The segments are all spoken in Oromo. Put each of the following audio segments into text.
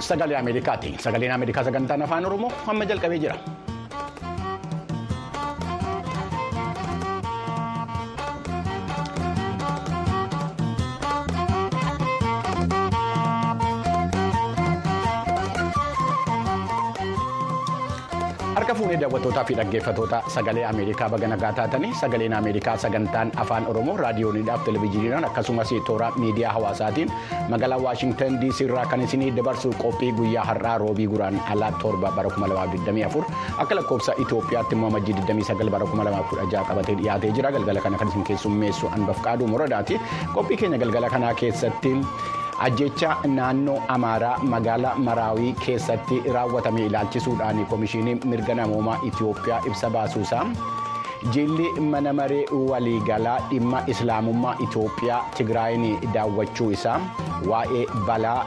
Sagalee Ameerikaa sagantaan afaan Oromoo amma jalqabee jira. Fuunee daawwattootaa fi dhaggeeffattoota sagalee Ameerikaa baga nagaa taatanii sagaleen Ameerikaa sagantaan afaan Oromoo raadiyooniidhaaf televezyiiniidhaan akkasumas toora miidiyaa hawaasaatiin magaalaa Waashingtan DC irraa kan isinii dabarsu qophii guyyaa har'aa roobii guraan alaa torba bara 2024 akka lakkoofsa Itoophiyaatti amajjii 29 bara 2016 qabatee dhiyaatee jira galgala kana kan isin keessummeessu Anbafqaaduu Moradaati qophii keenya galgala kanaa keessatti. Ajjecha naannoo amaaraa magaalaa maraawii keessatti raawwatame ilaalchisuudhaan komishinii mirga namoomaa itiyoophiyaa ibsa baasuusaa jilli mana maree waliigalaa dhimma islaamummaa itiyoophiyaa tigraayin daawwachuu isaa waa'ee balaa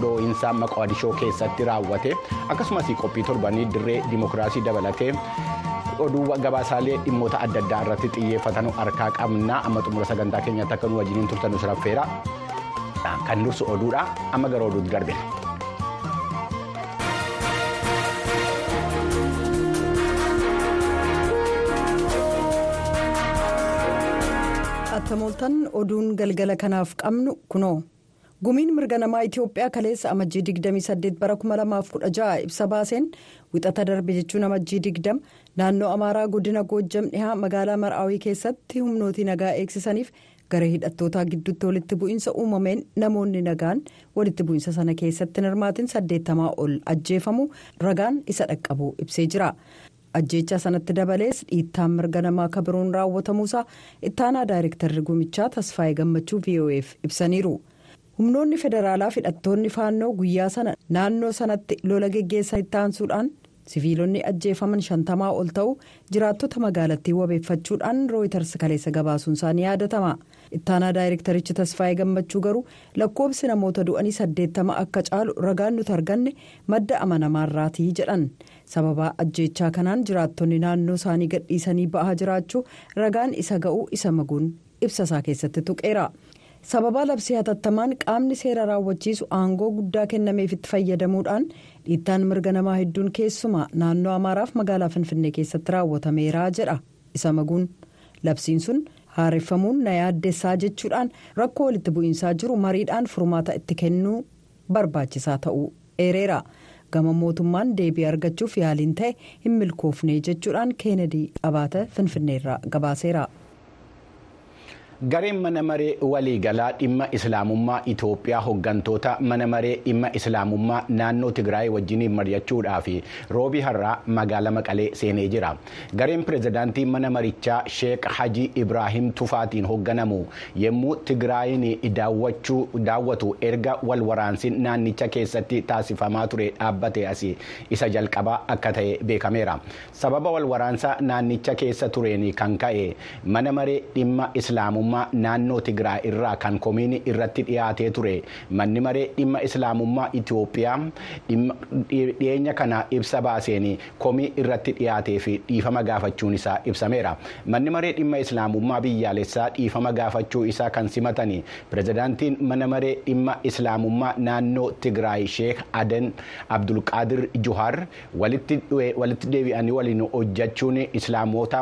dhoo'insa maqadishoo keessatti raawwate akkasumas qophii torbanii dirree dimokiraasii dabalatee. oduu gabaasaalee dhimmoota adda addaa irratti xiyyeeffatan harkaa qabna amma xumura sagantaa keenyatti akka nu wajjiniin turtan siraffeera. Kan dursu oduudha amma gara oduutti darbina. Attamooltan oduun galgala kanaaf qabnu kunoo gumiin mirga namaa Itiyoophiyaa kaleessa amajjii 28 bara 2016 ibsa baaseen wixata darbe jechuun amajjii 20 naannoo amaaraa godina goojjam dhihaa magaalaa mar'aawii keessatti humnootii nagaa eegsisaniif. Garee hidhattootaa gidduutti walitti bu'iinsa uumameen namoonni nagaan walitti bu'iinsa sana keessatti hirmaatin saddeettamaa ol ajjeefamu ragaan isa dhaqqabu ibsee jira ajjeechaa sanatti dabalees dhiittaan mirga namaa kabiroon raawwatamuusaa ittaanaa daayirektarri gumichaa tasfaayee gammachuu vo'eef ibsaniiru humnoonni federaalaa hidhattoonni faannoo guyyaa sana naannoo sanatti lola geggeessan itti aansuudhaan. siviilonni ajjeefaman shantamaa ol ta'u jiraattota magaalattii wabeeffachuudhaan rooyitars kaleessa gabaasuun isaanii yaadatama ittaanaa daayirektarichi tasfaayee gammachuu garuu lakkoobsi namoota du'anii saddeettama akka caalu ragaan nuti arganne madda amanamaarraatii jedhan sababaa ajjeechaa kanaan jiraattonni naannoo isaanii gadhiisanii ba'aa jiraachuu ragaan isa ga'uu isa maguun ibsasaa keessatti tuqeera. sababaa labsii hatattamaan qaamni seera raawwachiisu aangoo guddaa kennameef itti fayyadamuudhaan dhiittaan mirga namaa hedduun keessumaa naannoo amaaraaf magaalaa finfinnee keessatti raawwatameera jedha isa maguun labsiin sun haareffamuun na yaaddessaa jechuudhaan rakkoo walitti bu'iinsaa jiru mariidhaan furmaata itti kennuu barbaachisaa ta'uu eereera gama mootummaan deebii argachuuf yaaliin ta'e hin milkoofne jechuudhaan keenedii abaata finfinneerraa gabaaseera. Gareen mana maree waliigalaa dhimma islaamummaa itoophiyaa hooggantoota mana maree dhimma islaamummaa naannoo tigraay wajjiniin mari'achuudhaaf roobii har'aa magaalaa maqalee seenee jira gareen pireezidaantii mana marichaa sheek hajii ibraahim tufaatiin hoogganamu yommuu tigraayin daawwatu erga wal waraansiin naannicha keessatti taasifamaa ture dhaabbate as isa jalqabaa akka ta'e beekameera sababa wal waraansaa naannicha keessa tureen kan ka'e mana maree dhimma islaamummaa. Naannoo tigraay irraa kan komiini irratti dhiyaatee ture. Manni maree dhimma islaamummaa itiyoophiyaa dhiyeenya kana ibsa baaseen komii irratti dhiyaatee fi dhiifama gaafachuun isaa ibsameera. Manni maree dhimma islaamummaa biyyaalessaa dhiifama gaafachuu isaa kan simatan pireezidaantiin mana maree dhimma islaamummaa naannoo tigraay sheek aden abdulqaadir juhar walitti deebi'anii waliin hojjechuun islaamoota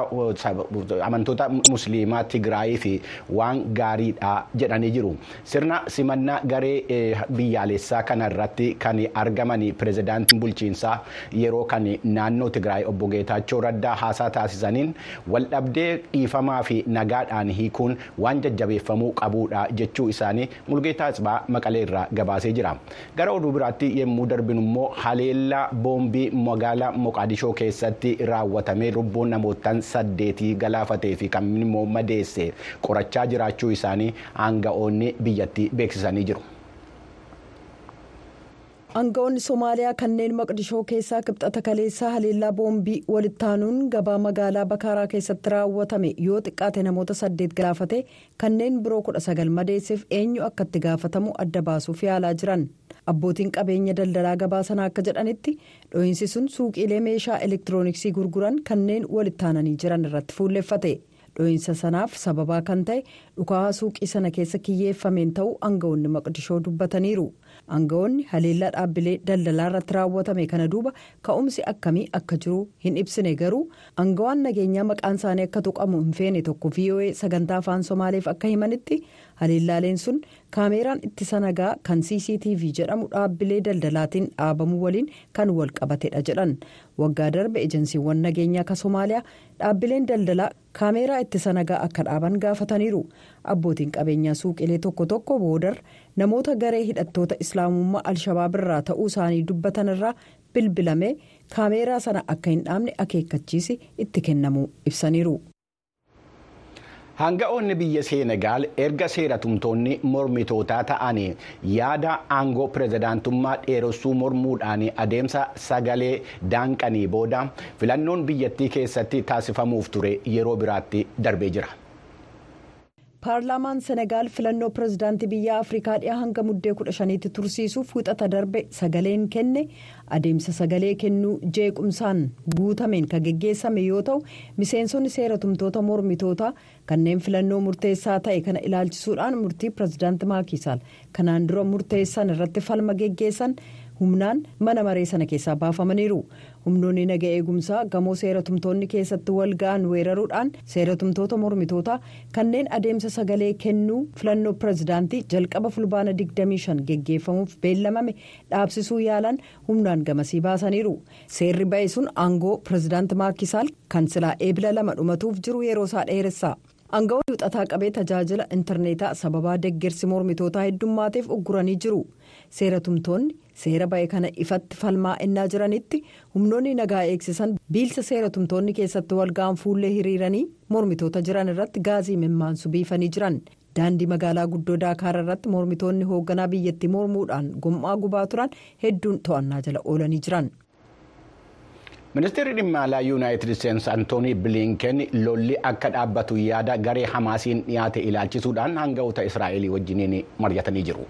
amantoota musliimaa tigraayii fi waan gaariidha jedhanii jiru. Sirna simannaa garee biyyaalessaa kana irratti kan argaman pireezidaantiin bulchiinsaa yeroo kan naannoo tigraay obbo geetaachoo raddaa haasaa taasisaniin waldhabdee dhiifamaa fi nagaadhaan hiikuun waan jajjabeeffamuu qabuudha jechuu isaanii mulgeetaa isbaa maqalee irraa gabaasee jira. Gara oduu biraatti yommuu darbinu immoo haleellaa boombii magaalaa moqaadishoo keessatti raawwatamee lubbuun namootaan saddeetii galaafatee fi kan immoo madeesse qorachaa jiraachuu isaanii aanga'oonni biyyattii beeksisanii jiru. Aanga'oonni Somaaliyaa kanneen maqdishoo keessaa kibxata kaleessaa haleellaa boombii walittaanuun gabaa magaalaa Bakaaraa keessatti raawwatame yoo xiqqaate namoota saddeet galaafate kanneen biroo kudha sagal madeesseef eenyu akka itti gaafatamu adda baasuuf yaalaa jiran. Abbootiin qabeenya daldalaa gabaa sanaa akka jedhanitti dho'iinsi sun suuqiilee meeshaa elektirooniksii gurguran kanneen walittaananii jiran irratti fuulleffate. Dho'iinsa sanaaf sababaa kan ta'e dhukaa suuqii sana keessa kiyyeeffameen ta'uu aangawoonni maqdishoo dubbataniiru. Aangawoonni haleellaa dhaabbilee daldalaa irratti raawwatame kana duuba ka'umsi akkamii akka jiru hin ibsine garuu aangawaan nageenyaa maqaan isaanii akka tuqamu hin feene tokko voa sagantaa afaan somaaleef akka himanitti? Haleellaaleen sun kaameeraan ittisa nagaa kan cctv jedhamu dhaabbilee daldalaatiin dhaabamuu waliin kan wal qabatedha jedhan. Waggaa darbe ejensiiwwan nageenyaa ka somaaliyaa dhaabbileen daldalaa kaameeraa ittisa nagaa akka dhaaban gaafataniiru abbootiin qabeenyaa suuqilee tokko tokko boodar namoota garee hidhattoota islaamummaa alshabaab irraa ta'uu isaanii dubbatan irraa bilbilamee kaameeraa sana akka hin dhaabne akeekkachiisi itti kennamu ibsaniiru. Hanga'oonni biyya Seenegaal erga seeratumtoonni mormitootaa ta'anii yaada aangoo pirezidaantummaa dheeressuu mormuudhaan adeemsa sagalee daanqanii booda filannoon biyyattii keessatti taasifamuuf ture yeroo biraatti darbee jira. Paarlaamaan senegaal filannoo pirezidaantii biyya afrikaa dhiyaa hanga muddee kudha shaniitti tursiisuuf wixata darbe sagaleen kenne. Adeemsa sagalee kennuu jeequmsaan guutameen kan geggeessame yoo ta'u miseensonni seeratumtoota mormitootaa kanneen filannoo murteessaa ta'e kana ilaalchisuudhaan murtii pirezidaanti maakisaal kanaan dura murteessan irratti falma geggeessan humnaan mana maree sana keessaa baafamaniiru. Humnoonni naga eegumsaa gamoo seeratumtoonni keessatti wal ga'an weeraruudhaan seeratumtoota mormitootaa kanneen adeemsa sagalee kennuu filannoo pirezidaantii jalqaba fulbaana 25 geggeeffamuuf beellamame dhaabsisuu yaalan humnaan gamasii baasaniiru. Seerri ba'e sun aangoo pirezidaanti maakisaal kan silaa eebila lama dhumatuuf jiru yeroo isaa dheeressa. aangawoonni wixataa qabee tajaajila intarneetaa sababaa deggersi mormitootaa heddummaateef ugguranii jiru. Seeratumtoonni seera ba'e kana ifatti falmaa ennaa jiranitti humnoonni nagaa eegsisan biilsa seeratumtoonni keessatti walga'an fuullee hiriiranii mormitoota jiran irratti gaazii mimmaansu biifanii jiran daandii magaalaa guddoo daakaar irratti mormitoonni hoogganaa biyyattii mormuudhaan gom'aa gubaa turan hedduun to'annaa jala oolanii jiran. ministeerri dhimma alaa yuunaayitid isteetsi antoonii bilinken lolli akka dhaabbatu yaada garee hamaasiin dhiyaate ilaalchisuudhaan hanga'oota israa'elii wajjiniin mari'atanii jiru.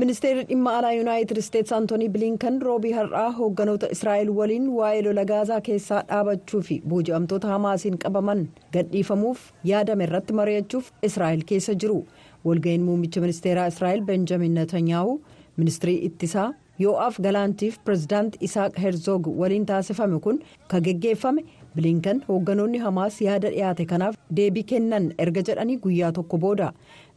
Ministeerri dhimma alaa yuunaayitid isteetsi antoonii bilinken roobii har'aa hoogganoota israa'el waliin waa'ee lola gaazaa keessaa dhaabachuu fi booji'amtoota hamaasiin qabaman gadhiifamuuf yaadame irratti mari'achuuf israa'el keessa jiru walga'iin muummicha ministeeraa israa'el benjamin netanyaahu ministirii ittisaa. yoo'aaf galaantiif pirezidaanti isaaq herzoog waliin taasifame kun kan geggeeffame bilinkan hoogganoonni hamaas yaada dhiyaate kanaaf deebii kennan erga jedhanii guyyaa tokko booda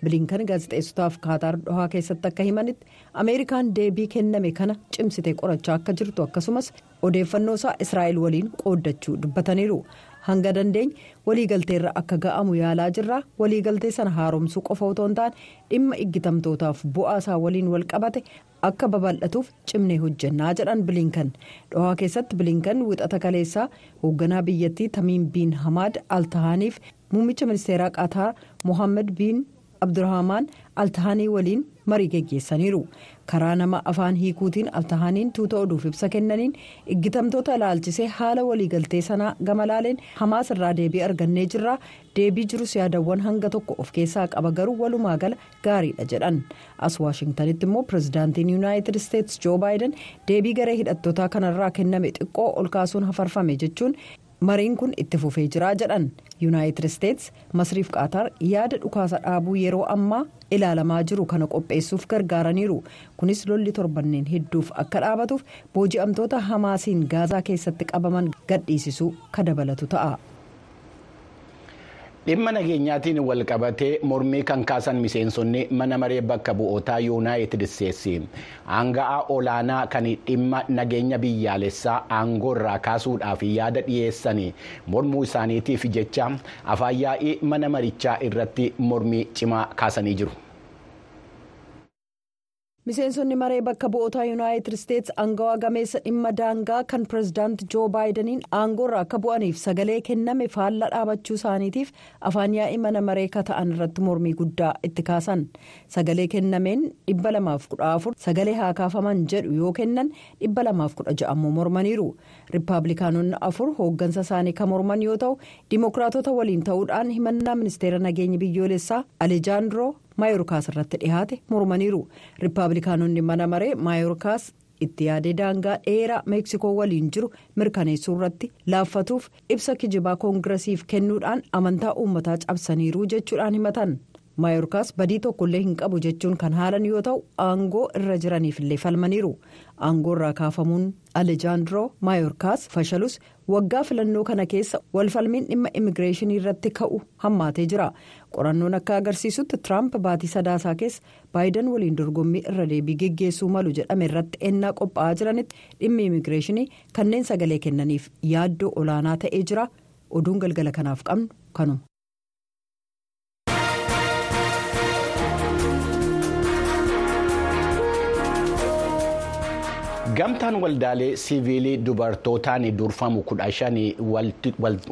bilinkan gaazexeessotaaf kaataar dhohaa keessatti akka himanitti ameerikaan deebii kenname kana cimsite qorachaa akka jirtu akkasumas odeeffannoo isaa israa'el waliin qooddachuu dubbataniiru. Hanga dandeenye waliigalteerra akka ga'amu yaalaa jirra. Waliigaltee sana haaromsuu qofa otoo hin taane dhimma iggitamtootaaf bu'aa isaa waliin wal qabate akka babal'atuuf cimnee hojjannaa jedhan bilinkan dhohaa keessatti bilinkan wixata kaleessaa hoogganaa biyyattii tamiim biin hamaad altahaniif muummicha ministeeraa qaataar mohaammed biin abdurrahmaan altahanii waliin marii geggeessaniiru karaa nama afaan hiikuutiin altahaniin tuuta oduuf ibsa kennaniin iggitamtoota ilaalchisee haala waliigaltee sanaa gama laaleen hamaas irraa deebii argannee jirra deebii jirus yaadawwan hanga tokko of keessaa qaba garuu walumaa gala gaariidha jedhan as waashingtanitti immoo pirezidaantiin yuunaayitid isteetsi joo baayiden deebii garee hidhattootaa kanarraa kenname xiqqoo ol kaasuun hafarfame jechuun. Mariin kun itti fufee jira jedhan yuunaayitid isteetsi masriif qaataar yaada dhukaasa dhaabuu yeroo ammaa ilaalamaa jiru kana qopheessuuf gargaaraniiru kunis lolli torbanneen hedduuf akka dhaabatuuf booji'amtoota hamaasiin gaazaa keessatti qabaman gadhiisisuu ka dabalatu ta'a. Dhimma nageenyaatiin wal qabatee mormii kan kaasan miseensonni mana maree bakka bu'ootaa yuunaayitid isteetsi aanga'aa olaanaa kan dhimma nageenya biyyaalessaa aangoo irraa kaasuudhaaf yaada dhiyeessan mormuu isaaniitiif jecha afaan yaa'ii mana marichaa irratti mormii cimaa kaasanii jiru. Miseensonni maree bakka bu'ootaa yuunaayitid isteetsi aangawaa gameessa dhimma daangaa kan pirezidaanti joo baayidaniin aangoorra akka bu'aniif sagalee kenname faallaa dhaabachuu isaaniitiif afaan yaa'ii mana maree kata'an irratti mormii guddaa itti kaasan. Sagalee kennameen dhibba lamaaf kudha afur sagalee haa kaafaman jedhu yoo kennan dhibba lamaaf kudha ja'ammoo mormaniiru. Riippaabilikaanonni afur hooggansa isaanii kan morman yoo ta'u dimookiraatota waliin ta'uudhaan himannaa ministeera nageenya biyyoolessaa alejaandroo maayorkaas irratti dhihaate mormaniiru riippaabilikaanonni mana maree maayorkaas itti yaadee daangaa dheeraa meeksikoo waliin jiru mirkaneessuu irratti laaffatuuf ibsa kijibaa koongiresiif kennuudhaan amantaa uummataa cabsaniiru jechuudhaan himatan. Maayorkaas badii tokkollee hin qabu jechuun kan haalan yoo ta'u aangoo irra jiraniifillee falmaniiru. Aangoo irraa kaafamuun alejaandroo maayorkaas fashalus waggaa filannoo kana keessa walfalmiin dhimma immigireeshinii irratti ka'u hammaatee jira. Qorannoon akka agarsiisutti tiraamp baatii sadaasaa keessa baayidan waliin dorgommii irra deebii geggeessuu malu jedhame irratti ennaa qophaa'aa jiranitti dhimmi immigireeshinii kanneen sagalee kennaniif yaaddoo olaanaa ta'ee jira. Oduun galgala kanaaf qabnu kanuma. Gamtaan waldaalee siiviilii dubartootaan durfamu kudha shanii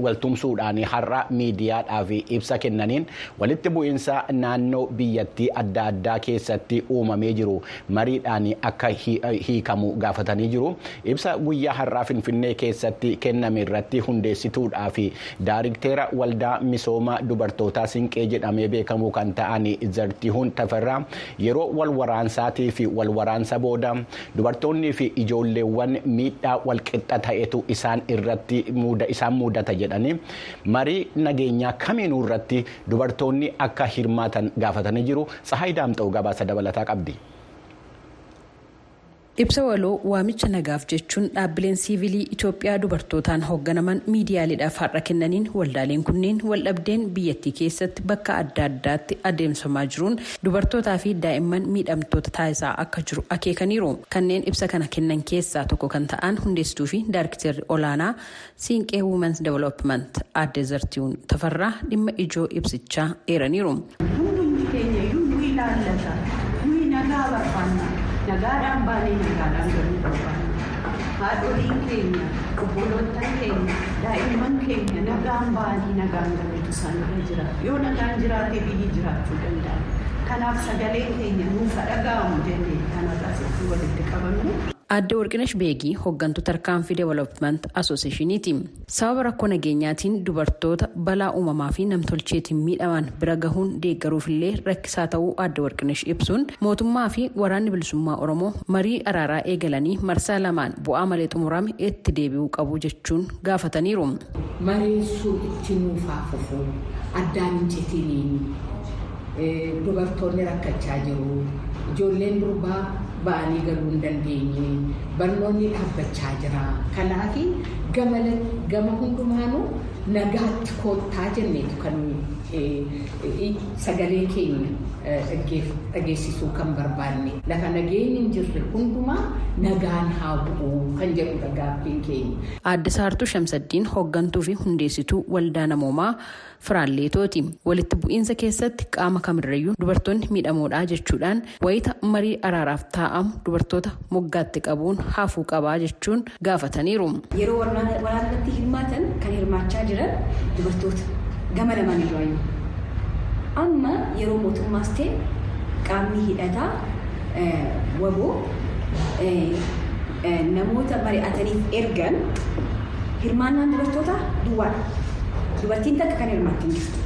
waltumsuudhaan har'a miidiyaadhaaf ibsa kennaniin walitti bu'iinsa naannoo biyyattii adda addaa keessatti uumamee jiru. Mariidhaan akka hiikamu gaafatanii jiru. Ibsa guyyaa har'aa finfinnee keessatti kenname irratti hundeessituudhaa fi daarikteera waldaa misooma dubartootaa sinqee jedhamee beekamu kan ta'an zartihuun tafarraa. Yeroo walwaraansaatii fi walwaraansa booda dubartoonni fi ijoolleewwan miidhaa walqixa ta'etu isaan irratti isaan mudata jedhanii marii nageenyaa kamiinuu irratti dubartoonni akka hirmaatan gaafatanii jiru tsahaay daamxa'u gabaasa dabalataa qabdi. Ibsa waloo waamicha nagaaf jechuun dhaabbileen siivilii itoophiyaa dubartootaan hoogganaman miidiyaaleedhaaf har'a kennaniin waldaaleen kunneen waldhabdeen biyyattii keessatti bakka adda addaatti adeemsifamaa jiruun dubartootaa fi daa'imman miidhamtoota taasisaa akka jiru akeekaniiru kanneen ibsa kana kennan keessaa tokko kan ta'an hundeessituu fi daariktarri olaanaa siinqee wumens development aadde zartihuun tafarraa dhimma ijoo ibsichaa eeraniiru. Nagaadhaan galuu barbaanna haadholiin keenya obboloottan keenya daa'imman keenya nagaan baanii nagaan galuutu isaanirra jira yoo nagaan jiraate biyyi jiraachuu danda'a kanaaf sagaleen keenya nuuf dhaga'amu jennee kanarraas itti walitti qabamne. Aadde Warqinash Beegii hooggantuu tarkaanfii development asooseeshiniiti. Sababa rakkoo nageenyaatiin dubartoota balaa uumamaa fi namtolcheetiin miidhaman bira gahuun deeggaruufillee rakkisaa ta'uu Aadde Warqinash ibsuun mootummaa fi waraanni bilisummaa Oromoo marii araaraa eegalanii marsaa lamaan bu'aa malee xumurame itti deebi'uu qabu jechuun gaafataniiru. Mariisuu itti nuufaa fufuu addaan hin citiniin dubartoonni rakkachaa jiru ijoolleen durbaa. ba'anii galuu hin dandeenye barnoonni dhaabbachaa jira kanaaf gama hundumaanuu nagaatti koottaa jenneetu kan sagalee keenya dhageessisuu kan barbaanne lafa nageenyi hin jirre hundumaa nagaan haa bu'uu kan jedhudha gaaffiin keenya. Aadde Saartuu Shamsaddiin hooggantuu fi hundeessituu waldaa namoomaa Firaalleetooti. Walitti bu'iinsa keessatti qaama kamirrayyuu dubartoonni miidhamoodha jechuudhaan wayita marii araaraaf taa'amu dubartoota moggaatti qabuun hafuu qabaa jechuun gaafataniiru. Yeroo waraanatti hirmaatan kan hirmaachaa jiran dubartoota gama lamaan irraayyuu. Amma yeroo mootummaas ta'e qaamni hidhataa waboo namoota mari'ataniif ergan hirmaannaan dubartoota duwwaadha. Dubartiin takka kan hirmaatti hin jirtu.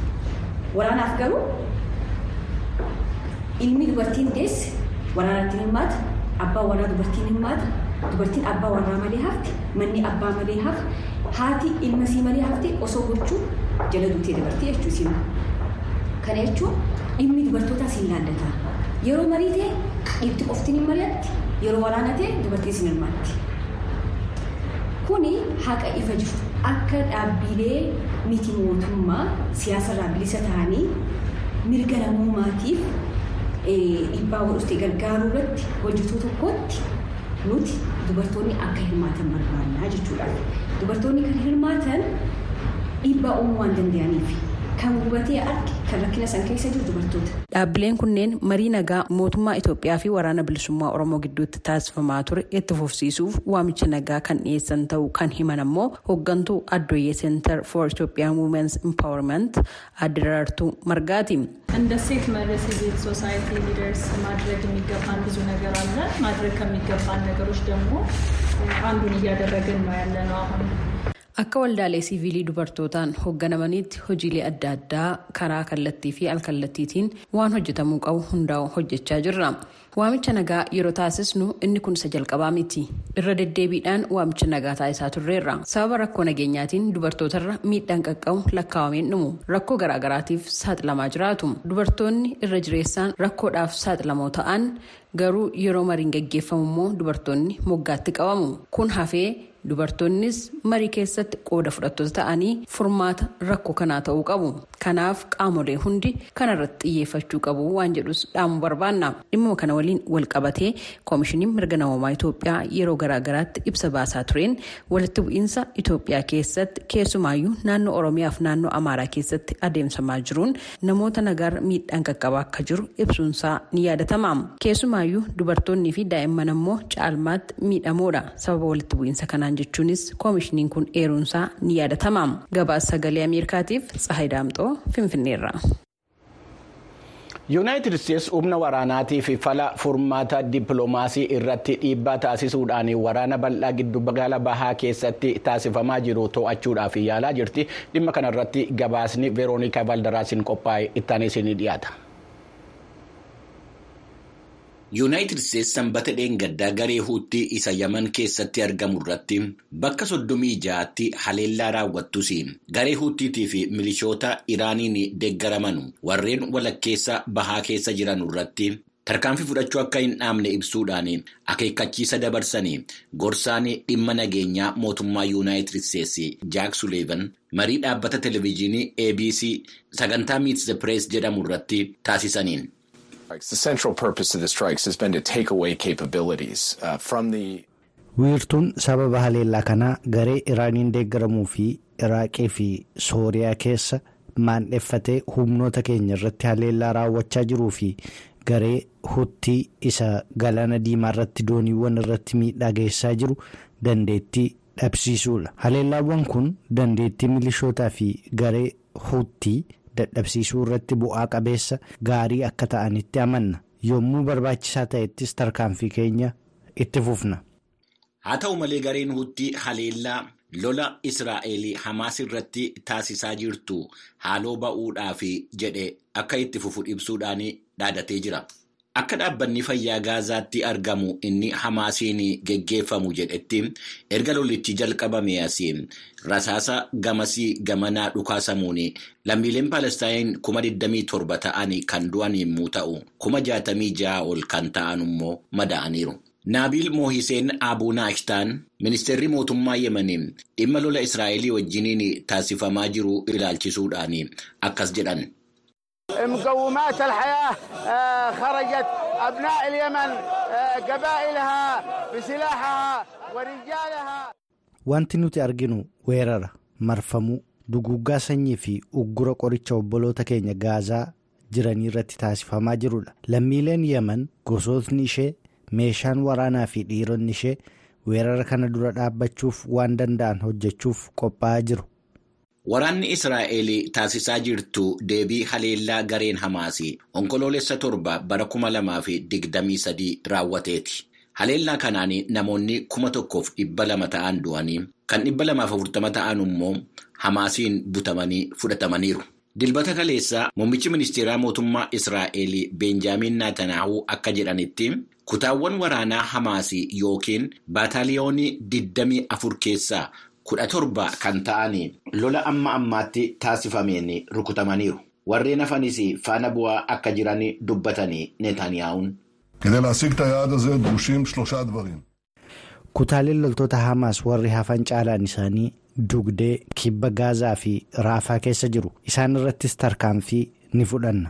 Waraanaaf garuu ilmi dubartiin deesse waraanatti hirmaata, abbaan warraa dubartiin hirmaata, dubartiin abbaa warraa malee hafti, manni abbaa malee hafti, haati ilma sii malee hafti osoo gochuu jala duutee dabartee jechuusin. Kana jechuun dhimmi dubartootaa siin laallata. Yeroo marii ta'e dhiirti qoftiin hin mari'atti, yeroo waraana ta'e dubartiin siin hirmaatti. Kuni haqa ifa jiru. Akka dhaabbilee miti mootummaa siyaasarraa bilisa ta'anii mirga namoomaatiif dhiibbaa godhustee gargaaruu irratti hojjetuu tokkotti nuti dubartoonni akka hirmaatan barbaannaa jechuudha. Dubartoonni kan hirmaatan dhiibbaa uumuu waan danda'aniif kan gubatee arge kan rakkina san keessa jiru dubartoota. Dhaabbileen kunneen marii nagaa mootummaa Itoophiyaa fi waraana bilisummaa Oromoo gidduutti taasifamaa ture itti fufsiisuuf waamicha nagaa kan dhiyeessan ta'uu kan himan ammoo hooggantuu Addooyyee Center for Ethiopian Women's Empowerment Addaraartuu Margaati. እንደ ሴት መሪ ሲቪል ሶሳይቲ ሊደርስ ማድረግ የሚገባን ብዙ ነገር አለ። ማድረግ ከሚገባን ነገሮች ደግሞ አንዱን እያደረግን ነው ያለ ነው አሁን Akka waldaalee siivilii dubartootaan hoogganamaniitti hojiilee adda addaa karaa kallattii fi alkallattiitiin waan hojjetamuu qabu hundaa'u hojjechaa jirra. Waamicha nagaa yeroo taasisnu inni kun isa jalqabaa miti. Irra deddeebiidhaan waamicha nagaa taasisaa turreerra. Sababa rakkoo nageenyaatiin dubartootarra miidhaan qaqqabu lakkaawameen dhumu. Rakkoo garaagaraatiif saaxilamaa jiraatu. Dubartoonni irra jireessaan rakkoodhaaf saaxilamoo ta'an garuu yeroo mariin gaggeeffamu immoo dubartoonni moggaatti qabamu. Kun hafee dubartoonnis marii keessatti qooda fudhattoota ta'anii furmaata rakkoo kanaa ta'uu qabu. Kanaaf qaamolee hundi kanarratti xiyyeeffachuu qabu waan jedhus dhaamuu barbaanna. Dhimma kana waliin wal qabatee koomishiniin mirga namoomaa Itoophiyaa yeroo garaagaraatti ibsa baasaa tureen walitti bu'iinsa Itoophiyaa keessatti keessumaayyuu naannoo Oromiyaa fi naannoo Amaaraa keessatti adeemsamaa jiruun namoota nagaarra miidhaan qaqqabaa akka jiru ibsuunsaa ni yaadatama. Keessumaayyuu dubartoonnii fi daa'imman ammoo caalmaatti miidhamoodha. Sababa walitti bu'iinsa kanaan jechuunis koomishiniin kun eeruunsaa ni yaadatama. Gabaasa sagalee Ameerikaatiif Tsahayi Daamxoo Finfinneerra. yuunaayitid isteetsi humna waraanaatii fi fala furmaata dippiloomaasii irratti dhiibbaa taasisuudhaan waraana bal'aa giddu gala bahaa keessatti taasifamaa jiru to'achuudhaaf yaalaa jirti dhimma kanarratti gabaasni veeroonikaa valdaraasiin qophaa'e ittaanis ni dhiyaata. Yuunaayitid isteetsi sanbata dheengaddaa garee huuttii isa yaman keessatti argamu irratti bakka soddomii ja'aatti haleellaa raawwattus garee huuttiitii fi milishoota iraaniin deeggaraman warreen walakkeessa bahaa keessa jiran irratti tarkaanfii fudhachuu akka hin dhaabne ibsuudhaan akeekkachiisa dabarsanii gorsaan dhimma nageenyaa mootummaa yuunaayitid isteetsi jaak suleevan marii dhaabbata televezyiinii abc sagantaa miits jedhamu irratti taasisaniin. The central purpose of the strikes has been to take away capabilities uh, from the. wiirtuun sababa haleellaa kanaa garee iraaniin deeggaramuu fi iraaqii fi sooriyaa keessa maandheffatee humnoota keenya irratti haleellaa raawwachaa jiruu fi garee huttii isa galaana diimaa irratti dooniiwwan irratti miidhaa geessaa jiru dandeettii dhabsiisuudha haleellaawwan kun dandeettii milishootaa fi garee huttii. Dadhabsiisuu irratti bu'aa qabeessa gaarii akka ta'anitti amanna yommuu barbaachisaa ta'ettis tarkaanfii keenya itti fufna. haa ta'u malee gareen huttii haleellaa lola israa'el hamaas irratti taasisaa jirtu haaloo ba'uudhaaf jedhe akka itti fufu ibsuudhaan dhaadatee jira. Akka dhaabbanni fayyaa Gaazaatti argamu inni Hamaasiin geggeeffamu jedhetti erga lolichi jalqabame asii rasaasa gamasii gamanaa dhukaasamuun lammiileen Palestaayin kuma 27 ta'an kan du'an yommuu ta'u kuma 66 ol kan ta'an immoo madaa'aniiru. Naabil Moohiseen Abuuna Ashtaan ministeerri mootummaa Yemeniin dhimma lola Israa'elii wajjiniin taasifamaa jiru ilaalchisuudhaan akkas jedhan. مقومات الحياة خرجت أبناء اليمن قبائلها بسلاحها ورجالها Wanti nuti arginu weerara marfamuu duguggaa sanyii fi uggura qoricha obboloota keenya gaazaa jiranii irratti taasifamaa jirudha. Lammiileen Yemen gosootni ishee meeshaan waraanaa fi dhiironni ishee weerara kana dura dhaabbachuuf waan danda'an hojjechuuf qophaa'aa jiru. Waraanni Israa'el taasisaa jirtu deebii haleellaa gareen Hamaasii onkoloolessa torba bara kuma lamaa fi digdamii sadii raawwateeti. Haleellaa kanaan namoonni kuma tokkoof dhibba lama ta'an du'anii kan dhibba lamaaf afurtama ta'an immoo Hamaasiin butamanii fudhatamaniiru. Dilbata kaleessaa muummichi ministeeraa mootummaa Israa'el Beenjaamiin Naatanaahuu akka jedhanitti kutaawwan waraanaa Hamaasii yookiin baataaliyoonii digdamii afur keessaa. Kudha torba kan ta'an lola amma ammaatti taasifameen rukutamaniiru warreen hafanis faana bu'aa akka jiran dubbatanii netanyaa'uun. kutaaleen loltoota hamaas warri hafan caalaan isaanii dugdee kibba gaazaa fi raafaa keessa jiru isaan irrattis tarkaanfii ni fudhanna.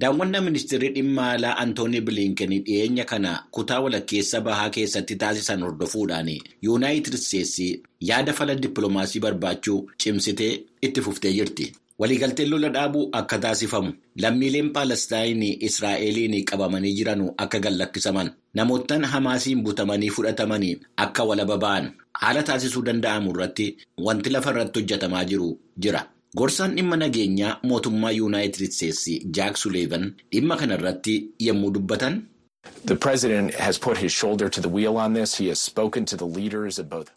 Daawwannaa ministeerri dhimma alaa Antoonii Bilinken dhiyeenya kana kutaa walakkeessa bahaa keessatti taasisan hordofuudhaan yuunaayitid isteetsi yaada fala dippiloomaasii barbaachuu cimsitee itti fuftee jirti. Waliigalteen lola dhaabuu akka taasifamu lammiileen Paalestaayin Israa'eliin qabamanii jiran akka gallakkisaman namoottan Hamaasiin butamanii fudhatamanii akka walaba ba'an haala taasisuu danda'amu irratti wanti lafa irratti hojjetamaa jiru jira. Gorsaan dhimma nageenyaa mootummaa yuunaayitid isteetsi jaak suleevan dhimma kana irratti yommuu dubbatan. The president has put his shoulder to the wheel on this. He has spoken to the leaders of both.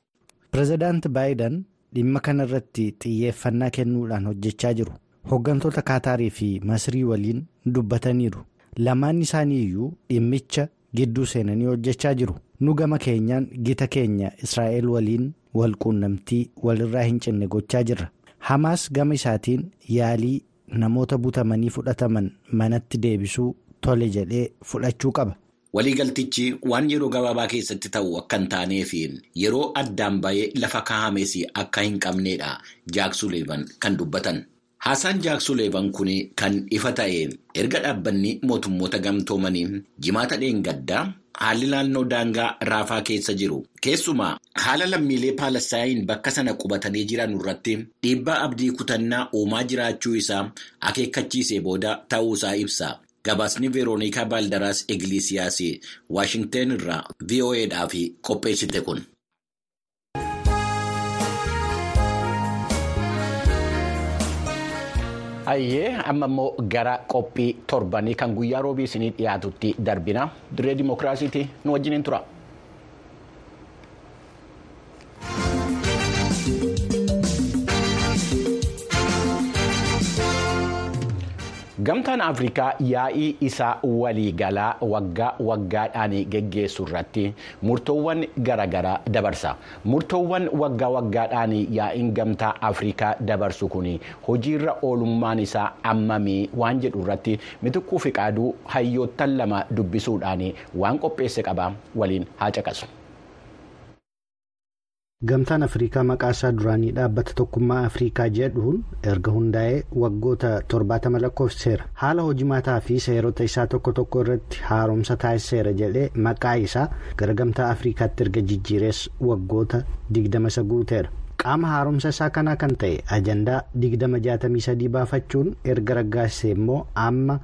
Pireezidaanti Baayiden dhimma kanarratti xiyyeeffannaa kennuudhaan hojjechaa jiru hooggantoota kaataarii fi masrii waliin dubbataniiru lamaan isaanii iyyuu dhimmicha gidduu seenanii hojjechaa jiru nu gama keenyaan gita keenya israa'el waliin walquunnamtii walirraa hin cinne gochaa jirra hamaas gama isaatiin yaalii namoota butamanii fudhataman manatti deebisuu tole jedhee fudhachuu qaba. Waliigaltichi waan yeroo gabaabaa keessatti ta'u akka hin taanee fi yeroo addaan ba'ee lafa kaa'ames akka hin qabneedha jaaksuleevan kan dubbatan. Haasaan jaaksuleevan kun kan ifa ta'e erga dhaabbanni mootummoota gamtoomanii jimaata dheengaddaa haalli naannoo daangaa raafaa keessa jiru keessumaa haala lammiilee paalestaayin bakka sana qubatanii jiran irratti dhiibbaa abdii kutannaa uumaa jiraachuu isaa akeekkachiisee booda ta'uusaa ibsa. Gabaasni Veeroonikaa Baaldaraas Igilisiyaas Waashingteen irraa VOAdhaaf qopheessite kun. Ayyee amma immoo gara qophii torbanii kan guyyaa roobii isinii dhiyaatutti darbina. Dirree Dimookiraasiiti nu wajjiniin tura. Gamtaan Afrikaa yaa'ii isaa waliigalaa waggaa waggaadhaan geggeessu irratti murtoowwan garaagaraa dabarsa. Murtoowwan waggaa waggaadhaan yaa'iin gamtaa Afrikaa dabarsu kun hojiirra oolummaan isaa ammamii waan jedhu irratti mitikkuu fi qaaduu hayyoottan lama dubbisuudhaan waan qopheesse qaba waliin haa caqasu. Gamtaan Afrikaa maqaa isaa duraanii dhaabbata tokkummaa Afrikaa jedhuun erga hundaa'ee waggoota torbaatama lakkoofseera. Haala hojimaataa fi seerota isaa tokko tokko irratti haaromsa taasiseera jedhee maqaa isaa gara gamtaa Afrikaatti erga jijjiirees waggoota digdama isa guuteera. Qaama haaromsa isaa kanaa kan ta'e ajandaa digdama jaatamii sadii baafachuun erga raggaasise immoo amma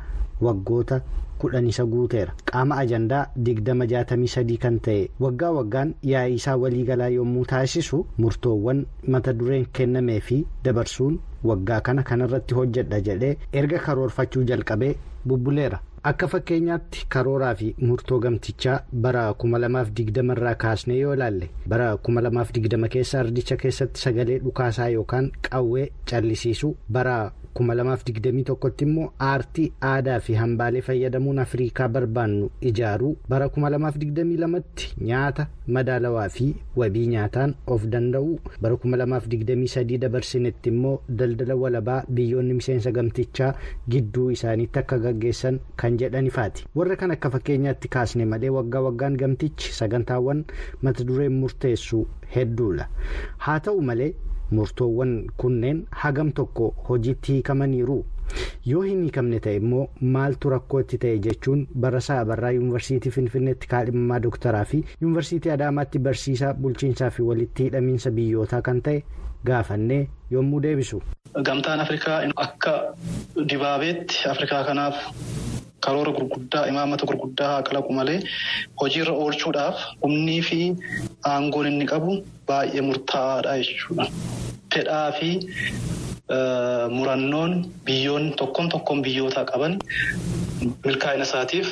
waggoota. Kudhan isa guuteera qaama ajandaa digdama jaatamii sadii kan ta'e waggaa waggaan yaa'ii isaa waliigalaa yommuu taasisu murtoowwan mata dureen kennamee fi dabarsuun waggaa kana kanarratti hojjedha jedhee erga karoorfachuu jalqabee bubbuleera. Akka fakkeenyaatti karooraa fi murtoo gamtichaa bara 2020 irraa kaasnee yoo ilaalle bara 2020 keessa ardicha keessatti sagalee dhukaasaa yookaan qawwee callisiisuu bara 2021 tti immoo aartii aadaa fi hambaalee fayyadamuun afriikaa barbaannu ijaaruu bara 2022 tti nyaata madaalawaa fi wabii nyaataan of danda'uu bara 2023 dabarsinetti immoo daldala walabaa biyyoonni miseensa gamtichaa gidduu isaaniitti akka gaggeessan kan jedhanifaati warra kan akka fakkeenyaatti kaasne malee waggaa waggaan gamtichi sagantaawwan mata dureen murteessu hedduudha. Haa ta'u malee murtoowwan kunneen hagam tokko hojiitti hiikamaniiru? Yoo hin hiikamne ta'e immoo maaltu rakkootti ta'e jechuun barasaa barraa yuunivarsiitii finfinneetti kaadhimamaa dooktaraa fi yuunivarsiitii adaamaatti barsiisaa bulchiinsaa fi walitti hidhamiinsa biyyootaa kan ta'e gaafannee yommuu deebisu. Gamtaan Afrikaa akka dibaabeetti Afrikaa kanaaf karoora gurguddaa imaammata gurguddaa haa kalaqu malee hojiirra oolchuudhaaf humnii fi aangoon inni qabu baay'ee murtaa'aadha jechuudha. Fedhaa fi murannoon biyyoonni tokkoon tokkoon biyyootaa qaban milkaa'ina isaatiif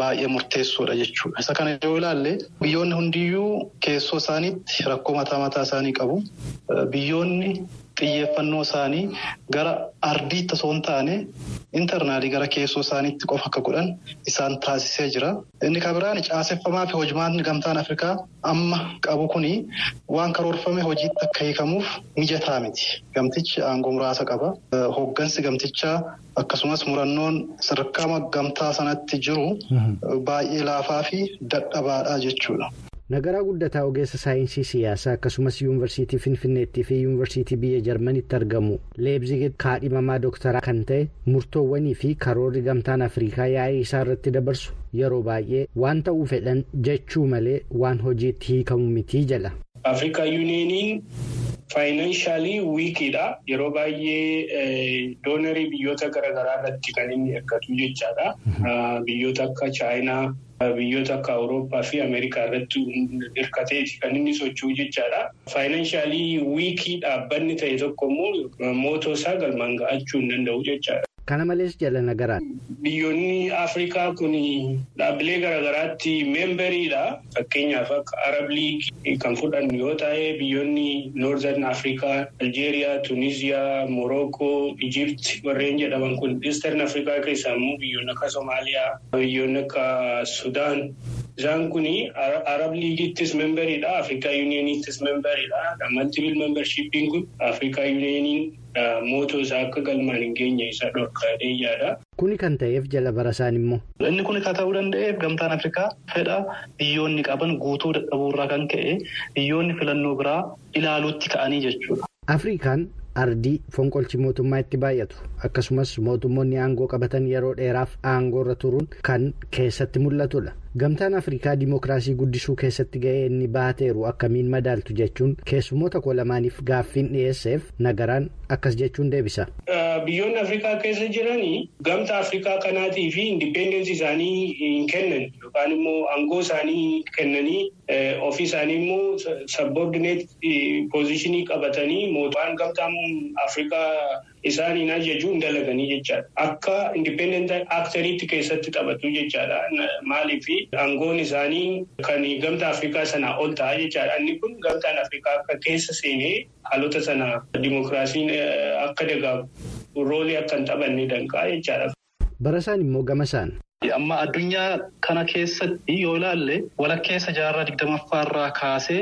baay'ee murteessoodha jechuudha. Isa kana yoo ilaalle biyyoonni hundiyyuu keessoo isaaniitti rakkoo mataa mataa isaanii qabu. Biyyoonni xiyyeeffannoo isaanii gara ardiitti osoo hin taane intarnaalii gara keessoo isaaniitti qofa akka godhan isaan taasisee jira. Inni kan biraan caaseffamaa fi hojimaatni gamtaan Afrikaa amma qabu kuni waan karoorfame hojiitti akka hiikamuuf mijataa miti. Gamtichi aangoo muraasa qaba. Hooggansi gamtichaa akkasumas murannoon sadarkaa gamtaa sanatti jiru baay'ee laafaa fi dadhabaadha jechuudha. Nagaraa guddataa ogeessa saayinsii siyaasaa akkasumas yuunivarsiitii Finfinneettii fi yuunivarsiitii biyya Jarmanitti argamu Leebzig kaadhimamaa dooktaraa kan ta'e murtoowwanii fi karoorri gamtaan Afrikaa yaa'ii isaa irratti dabarsu yeroo baay'ee waan ta'uu fedhan jechuu malee waan hojiitti hiikamu mitii jala. Afrikaa yuuniyeeniin faayinaanshalii wiikiidha. Yeroo baay'ee doonarii biyyoota garaagaraa irratti kan inni hirkatu jechaadha. Biyyoota akka Chaayinaa. Biyyoota akka Awurooppaa fi Ameerikaa irratti hirkateeti kan inni socho'u jechaadha. Faayinaanshalii wiikii dhaabbanni ta'e tokko immoo mootoo isaa galmaan ga'achuu hin danda'u jechaadha. Kana malees jala nagaraan. Biyyoonni Afrikaa kun dhaabbilee garaagaraatti meemberiidha. Fakkeenyaaf akka Arab Liigii kan fudhannu yoo ta'e biyyoonni Noorzern Afrikaa, Aljeeriyaa, Tuniziyaa, Morookoo, Ijipt warreen jedhaman kun Eastern Afrikaa keessaa immoo biyyoonni akka Somaaliyaa, biyyoonni akka Sudaan. Isaan kun Arab Liigittis meemberiidha. Afrikaa Yuuniyeeniittis meemberiidha. Maltibil meembershiippiin kun Afrikaa Yuuniyeeniin mootoo isaa akka galmaan hin geenye isa dhorkaadhee yaada. Kuni kan ta'eef jala barasaan immoo. Inni kun kan ta'uu danda'eef gamtaan Afrikaa fedha biyyoonni qaban guutuu dadhabuurraa kan ka'e biyyoonni filannoo biraa ilaaluutti ka'anii jechuudha. Afrikaan ardii fonqolchi mootummaa itti baay'atu akkasumas mootummoonni aangoo qabatan yeroo dheeraaf aangoo irra turuun kan keessatti mul'atudha. Gamtaan Afrikaa dimookiraasii guddisuu keessatti ga'ee inni baateeru akkamiin madaaltu jechuun keessummoota koo lamaaniif gaaffiin dhiyeesseef nagaraan akkas jechuun deebisa. Biyyoonni Afrikaa keessa jiranii gamtaa Afrikaa kanaatii fi indipeendensi isaanii hin kennan yookaan immoo aangoo isaanii kennanii ofii isaanii immoo sabboordineet poozishinii qabatanii mootummaan gamtaan Afrikaa isaaniin ajajuu hin dalaganii jechaadha. Akka indipendent aktariitti keessatti taphatu jechaadha. Maaliif aangoon isaanii kan gamtaa Afrikaa sanaa ol ta'a jechaadha. Inni kun gamtaan Afrikaa akka keessa seenee haalota sana dimookiraasiin akka dagaagu roolii akka hin taphanne danqaa jechaadha. Barasaan immoo gama isaan. Amma addunyaa kana keessatti yoo ilaalle walakkeessa jaarraa digdammaffaarraa kaasee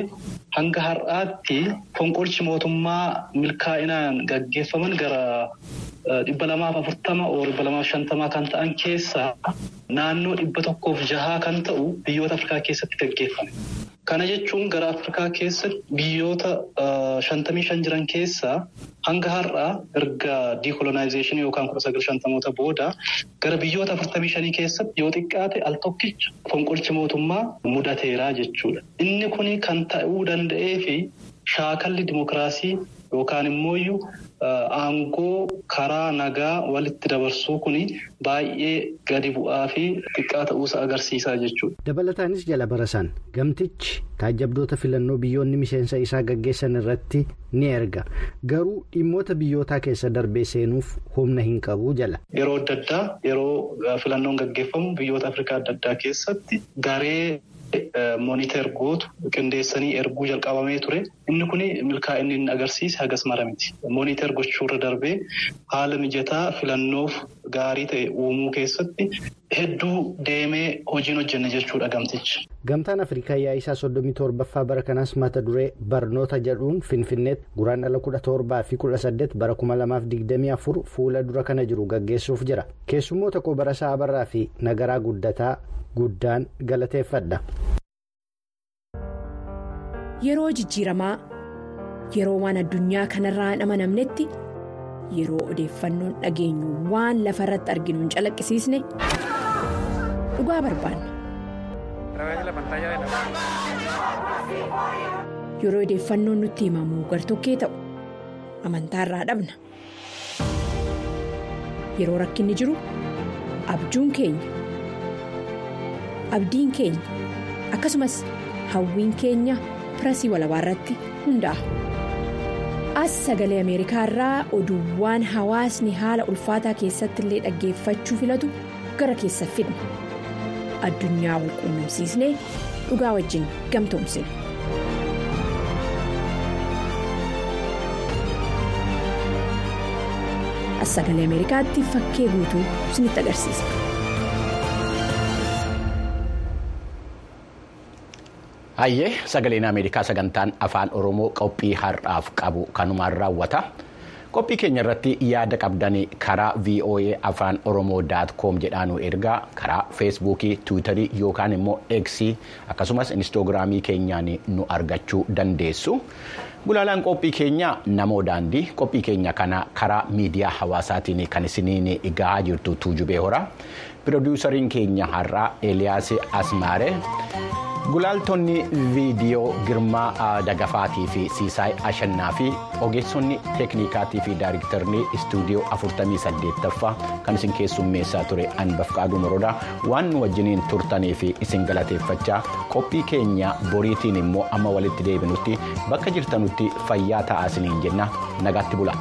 hanga har'aatti fonqolchi mootummaa milkaa'inaan gaggeeffaman gara dhibba lamaaf afurtama oo dhibba lamaaf shantamaa kan ta'an keessaa naannoo dhibba tokkoof jahaa kan ta'u biyyoota Afrikaa keessatti gaggeeffame. Kana jechuun gara Afrikaa keessatti biyyoota shantamii shan jiran keessaa hanga har'aa erga diikolonaayizeeshinii yookaan kudha sagal shantamoota booda gara biyyoota afurtamii shanii keessatti yoo xiqqaate al tokkicha fonqolchi mootummaa mudateeraa jechuudha. Inni kun kan ta'uu danda'ee fi shaakalli dimookiraasii yookaan immoo aangoo karaa nagaa walitti dabarsuu kun baay'ee gadi bu'aa fi xiqqaa ta'uusa agarsiisaa jechuudha. Dabalataanis jala barasaan gamtichi taajjabdoota filannoo biyyoonni miseensa isaa gaggeessan irratti ni erga garuu dhimmoota biyyootaa keessa darbee seenuuf humna hin qabu jala. Yeroo adda addaa yeroo filannoon gaggeeffamu biyyoota Afrikaa adda addaa keessatti garee. Mooniteer gootu qindeessanii erguu jalqabamee ture. Inni kun milkaa'inni inni agarsiise hagas mara miti. Mooniteer gochuurra darbee haala mijataa filannoof gaarii ta'e uumuu keessatti hedduu deemee hojiin hojjenne jechuudha gamtichi. Gamtaan Afrikaa yaa'isaa soddomii torbaffaa bara kanaas mata duree barnoota jedhuun Finfinneetti guraandhala kudha torbaa fi kudha saddeet bara kuma lamaaf digdamii afur fuula dura kana jiru gaggeessuuf jira. Keessummoota koo Barasaa Abarraa fi Nagaraa Guddataa guddaan galateeffadha. Yeroo jijjiiramaa yeroo waan addunyaa kanarraa hin amanamnetti yeroo odeeffannoon dhageenyu waan lafa irratti arginu hin calaqqisiisne dhugaa barbaanna. Yeroo odeeffannoon nutti himamu gartokkee ta'u amantaarraa dhabna. Yeroo rakkinni jiru abjuun keenya abdiin keenya akkasumas hawwiin keenya pirasii walabaa irratti hundaa'a. As sagalee Ameerikaa irraa oduuwwan hawaasni haala ulfaataa keessatti illee dhaggeeffachuu filatu gara keessa fidna. Addunyaa wal quunnamsiisnee dhugaa wajjin gamtoomsina. As sagalee Ameerikaatti fakkee guutuu isinitti agarsiisa. Hayyee sagaleen Ameerikaa sagantaan afaan Oromoo qophii har'aaf qabu kanumaan raawwata. Qophii keenya irratti yaada qabdan karaa VOA afaan Oromoo koom jedhaan ergaa karaa feesbuukii, tiwiitarii yookaan immoo eeksii akkasumas inistoogiraamii keenyaan nu argachuu dandeessu. Gulaalaan qophii keenya namoo daandii qophii keenya kana karaa miidiyaa hawaasaatiin kan isiniin gahaa jirtu tuujubee hora. Pirodiisariin keenya har'aa Eeliyaas Asmaaree. Gulaaltonni viidiyoo Girmaa Dagafaatii fi Siisaay Ashannaa fi ogeessonni teeknikaatii fi daayiriktarni istuudiyoo 48ffaa kan isin keessummeessaa ture Anbafqaaduu Morodaa waan nu wajjiniin turtanii fi isin galateeffachaa qophii keenya boriitiin immoo amma walitti deebinutti bakka jirtanutti fayyaa ta'aa isiniin jenna nagaatti bula.